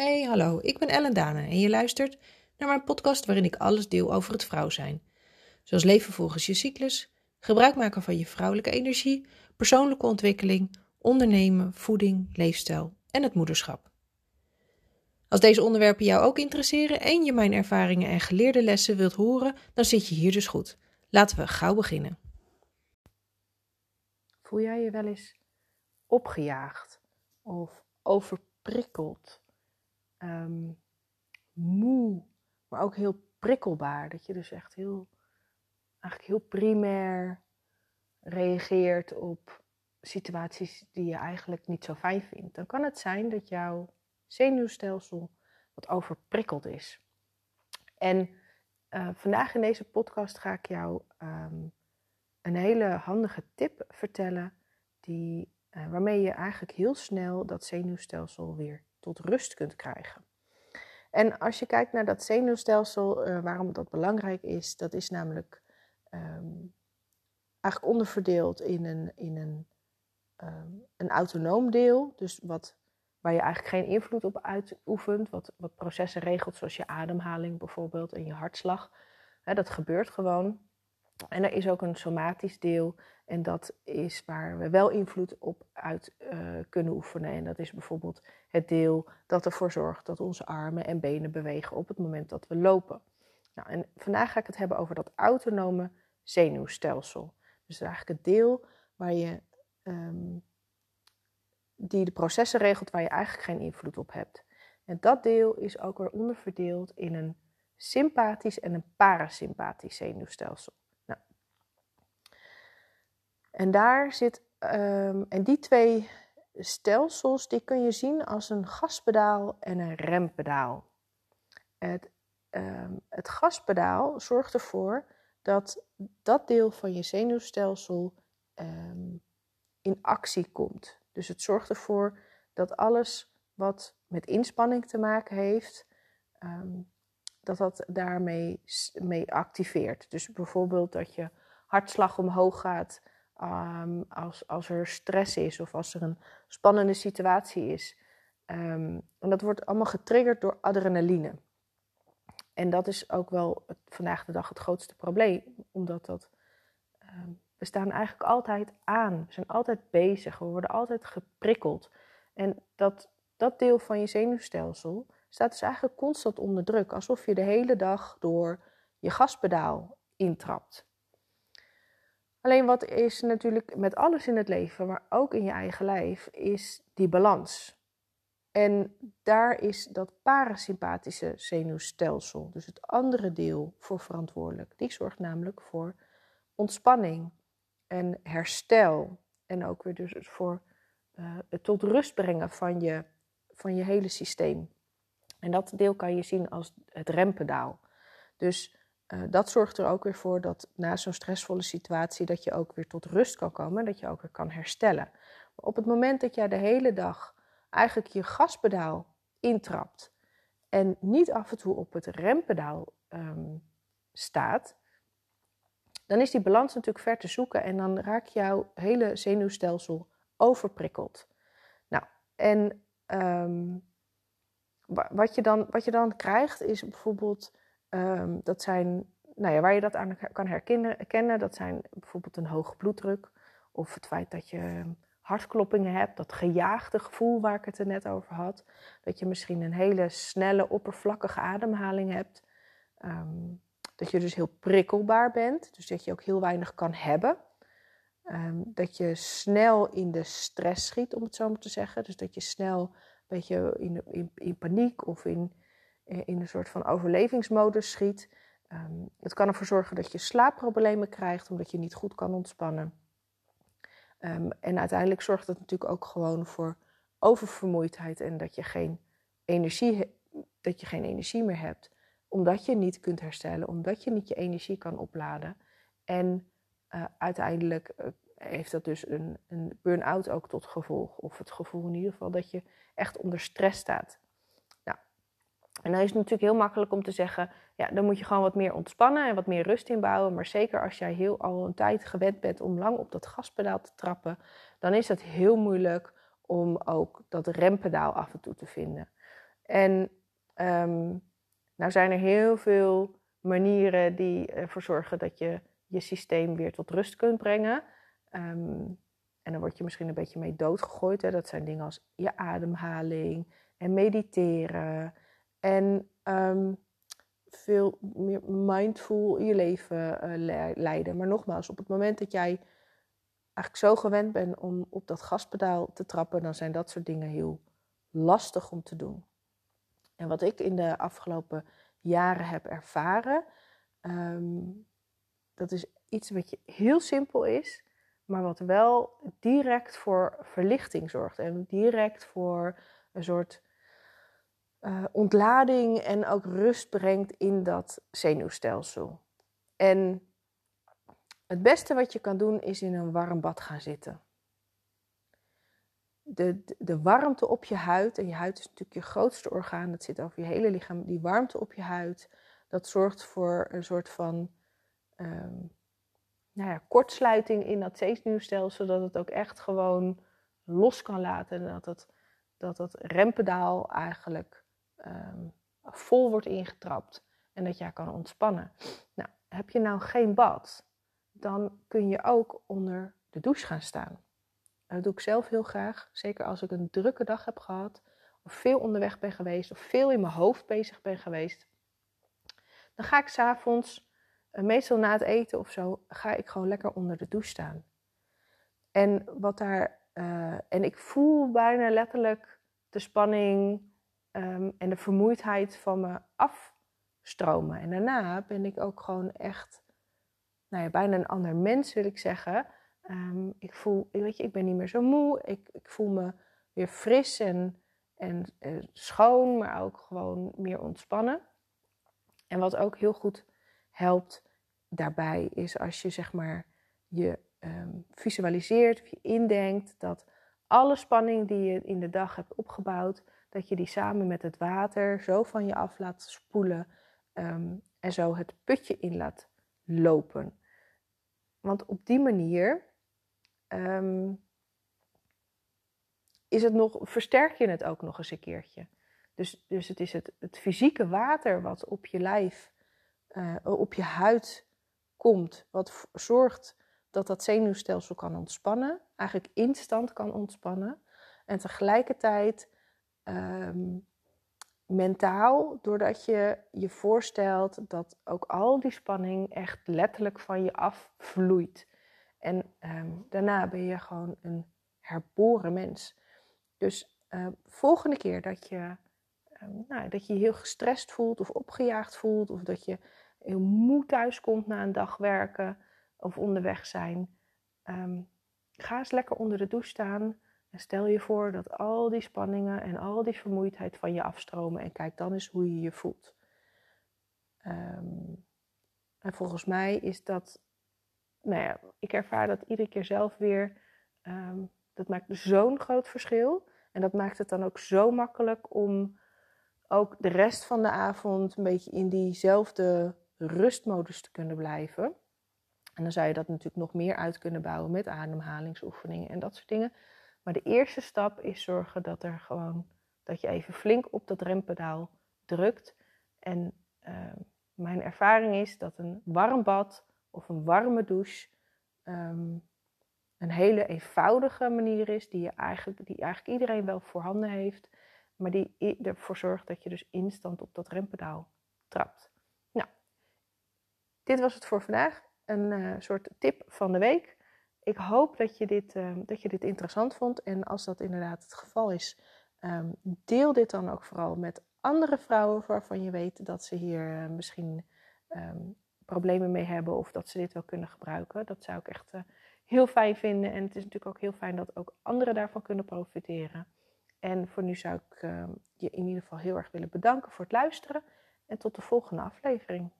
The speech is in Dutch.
Hey, hallo, ik ben Ellen Dane en je luistert naar mijn podcast waarin ik alles deel over het vrouw zijn. Zoals leven volgens je cyclus, gebruik maken van je vrouwelijke energie, persoonlijke ontwikkeling, ondernemen, voeding, leefstijl en het moederschap. Als deze onderwerpen jou ook interesseren en je mijn ervaringen en geleerde lessen wilt horen, dan zit je hier dus goed. Laten we gauw beginnen. Voel jij je wel eens opgejaagd of overprikkeld, um, moe, maar ook heel prikkelbaar? Dat je dus echt heel, eigenlijk heel primair reageert op situaties die je eigenlijk niet zo fijn vindt. Dan kan het zijn dat jouw zenuwstelsel wat overprikkeld is. En uh, vandaag in deze podcast ga ik jou um, een hele handige tip vertellen die, uh, waarmee je eigenlijk heel snel dat zenuwstelsel weer tot rust kunt krijgen. En als je kijkt naar dat zenuwstelsel, uh, waarom dat belangrijk is, dat is namelijk um, eigenlijk onderverdeeld in een, in een, um, een autonoom deel, dus wat, waar je eigenlijk geen invloed op uitoefent, wat, wat processen regelt zoals je ademhaling bijvoorbeeld en je hartslag. Dat gebeurt gewoon. En er is ook een somatisch deel en dat is waar we wel invloed op uit uh, kunnen oefenen. En dat is bijvoorbeeld het deel dat ervoor zorgt dat onze armen en benen bewegen op het moment dat we lopen. Nou, en vandaag ga ik het hebben over dat autonome zenuwstelsel. Dus eigenlijk het deel waar je, um, die de processen regelt waar je eigenlijk geen invloed op hebt. En dat deel is ook weer onderverdeeld in een sympathisch en een parasympathisch zenuwstelsel. En daar zit, um, en die twee stelsels, die kun je zien als een gaspedaal en een rempedaal. Het, um, het gaspedaal zorgt ervoor dat dat deel van je zenuwstelsel um, in actie komt. Dus het zorgt ervoor dat alles wat met inspanning te maken heeft, dat dat daarmee mee activeert. Dus bijvoorbeeld dat je hartslag omhoog gaat Um, als, als er stress is of als er een spannende situatie is. Um, en dat wordt allemaal getriggerd door adrenaline. En dat is ook wel vandaag de dag het grootste probleem, omdat dat, um, we staan eigenlijk altijd aan. We zijn altijd bezig, we worden altijd geprikkeld. En dat, dat deel van je zenuwstelsel staat dus eigenlijk constant onder druk, alsof je de hele dag door je gaspedaal intrapt. Alleen wat is natuurlijk met alles in het leven, maar ook in je eigen lijf, is die balans. En daar is dat parasympathische zenuwstelsel, dus het andere deel, voor verantwoordelijk. Die zorgt namelijk voor ontspanning en herstel. En ook weer dus voor uh, het tot rust brengen van je, van je hele systeem. En dat deel kan je zien als het rempedaal. Dus uh, dat zorgt er ook weer voor dat na zo'n stressvolle situatie dat je ook weer tot rust kan komen, dat je ook weer kan herstellen. Maar op het moment dat jij de hele dag eigenlijk je gaspedaal intrapt en niet af en toe op het rempedaal um, staat, dan is die balans natuurlijk ver te zoeken en dan raak jouw hele zenuwstelsel overprikkeld. Nou, en um, wat, je dan, wat je dan krijgt is bijvoorbeeld Um, dat zijn, nou ja, waar je dat aan kan herkennen, dat zijn bijvoorbeeld een hoge bloeddruk of het feit dat je hartkloppingen hebt, dat gejaagde gevoel waar ik het er net over had, dat je misschien een hele snelle, oppervlakkige ademhaling hebt, um, dat je dus heel prikkelbaar bent, dus dat je ook heel weinig kan hebben. Um, dat je snel in de stress schiet, om het zo maar te zeggen. Dus dat je snel een beetje in, in paniek of in in een soort van overlevingsmodus schiet. Um, het kan ervoor zorgen dat je slaapproblemen krijgt omdat je niet goed kan ontspannen. Um, en uiteindelijk zorgt het natuurlijk ook gewoon voor oververmoeidheid en dat je geen energie, dat je geen energie meer hebt. Omdat je niet kunt herstellen, omdat je niet je energie kan opladen. En uh, uiteindelijk uh, heeft dat dus een, een burn-out ook tot gevolg. Of het gevoel in ieder geval dat je echt onder stress staat. En dan is het natuurlijk heel makkelijk om te zeggen, ja, dan moet je gewoon wat meer ontspannen en wat meer rust inbouwen. Maar zeker als jij heel al een tijd gewend bent om lang op dat gaspedaal te trappen, dan is het heel moeilijk om ook dat rempedaal af en toe te vinden. En um, nou zijn er heel veel manieren die ervoor zorgen dat je je systeem weer tot rust kunt brengen. Ehm, en dan word je misschien een beetje mee doodgegooid. Hè. Dat zijn dingen als je ademhaling en mediteren. En um, veel meer mindful je leven uh, leiden. Maar nogmaals, op het moment dat jij eigenlijk zo gewend bent om op dat gaspedaal te trappen, dan zijn dat soort dingen heel lastig om te doen. En wat ik in de afgelopen jaren heb ervaren, um, dat is iets wat je heel simpel is, maar wat wel direct voor verlichting zorgt en direct voor een soort uh, ontlading en ook rust brengt in dat zenuwstelsel. En het beste wat je kan doen is in een warm bad gaan zitten. De, de, warmte op je huid, en je huid is natuurlijk je grootste orgaan, dat zit over je hele lichaam, die warmte op je huid, dat zorgt voor een soort van um, nou ja, kortsluiting in dat zenuwstelsel, zodat het ook echt gewoon los kan laten en dat het, dat het rempedaal eigenlijk um, vol wordt ingetrapt en dat jij kan ontspannen. Nou, heb je nou geen bad, dan kun je ook onder de douche gaan staan. Dat doe ik zelf heel graag, zeker als ik een drukke dag heb gehad, of veel onderweg ben geweest, of veel in mijn hoofd bezig ben geweest. Dan ga ik s'avonds, uh, meestal na het eten of zo, ga ik gewoon lekker onder de douche staan. En wat daar, uh, en ik voel bijna letterlijk de spanning um, en de vermoeidheid van me afstromen. En daarna ben ik ook gewoon echt, nou ja, bijna een ander mens wil ik zeggen. Um, ik voel, weet je, ik ben niet meer zo moe. Ik, ik voel me weer fris en, en uh, schoon, maar ook gewoon meer ontspannen. En wat ook heel goed helpt daarbij is als je zeg maar je um, visualiseert of je indenkt dat alle spanning die je in de dag hebt opgebouwd, dat je die samen met het water zo van je af laat spoelen um, en zo het putje in laat lopen. Want op die manier um, is het nog, versterk je het ook nog eens een keertje. Dus, dus het is het, het fysieke water wat op je lijf, uh, op je huid komt, wat zorgt dat dat zenuwstelsel kan ontspannen, eigenlijk instant kan ontspannen. En tegelijkertijd um, mentaal, doordat je je voorstelt dat ook al die spanning echt letterlijk van je afvloeit. En um, daarna ben je gewoon een herboren mens. Dus uh, volgende keer dat je, nou, dat je heel gestrest voelt of opgejaagd voelt, of dat je heel moe thuis komt na een dag werken of onderweg zijn, ga eens lekker onder de douche staan. En stel je voor dat al die spanningen en al die vermoeidheid van je afstromen en kijk dan eens hoe je je voelt. Um, en volgens mij is dat, nou ja, ik ervaar dat iedere keer zelf weer. Um, dat maakt zo'n groot verschil. En dat maakt het dan ook zo makkelijk om ook de rest van de avond een beetje in diezelfde rustmodus te kunnen blijven. En dan zou je dat natuurlijk nog meer uit kunnen bouwen met ademhalingsoefeningen en dat soort dingen. Maar de eerste stap is zorgen dat er gewoon dat je even flink op dat rempedaal drukt. En uh, mijn ervaring is dat een warm bad of een warme douche um, een hele eenvoudige manier is die, je eigenlijk, die eigenlijk iedereen wel voorhanden heeft, maar die ervoor zorgt dat je dus instant op dat rempedaal trapt. Nou, dit was het voor vandaag. Een uh, soort tip van de week ik hoop dat je, dit, uh, dat je dit interessant vond. En als dat inderdaad het geval is, um, deel dit dan ook vooral met andere vrouwen waarvan je weet dat ze hier uh, misschien um, problemen mee hebben of dat ze dit wel kunnen gebruiken. Dat zou ik echt uh, heel fijn vinden. En het is natuurlijk ook heel fijn dat ook anderen daarvan kunnen profiteren. En voor nu zou ik je in ieder geval heel erg willen bedanken voor het luisteren. En tot de volgende aflevering.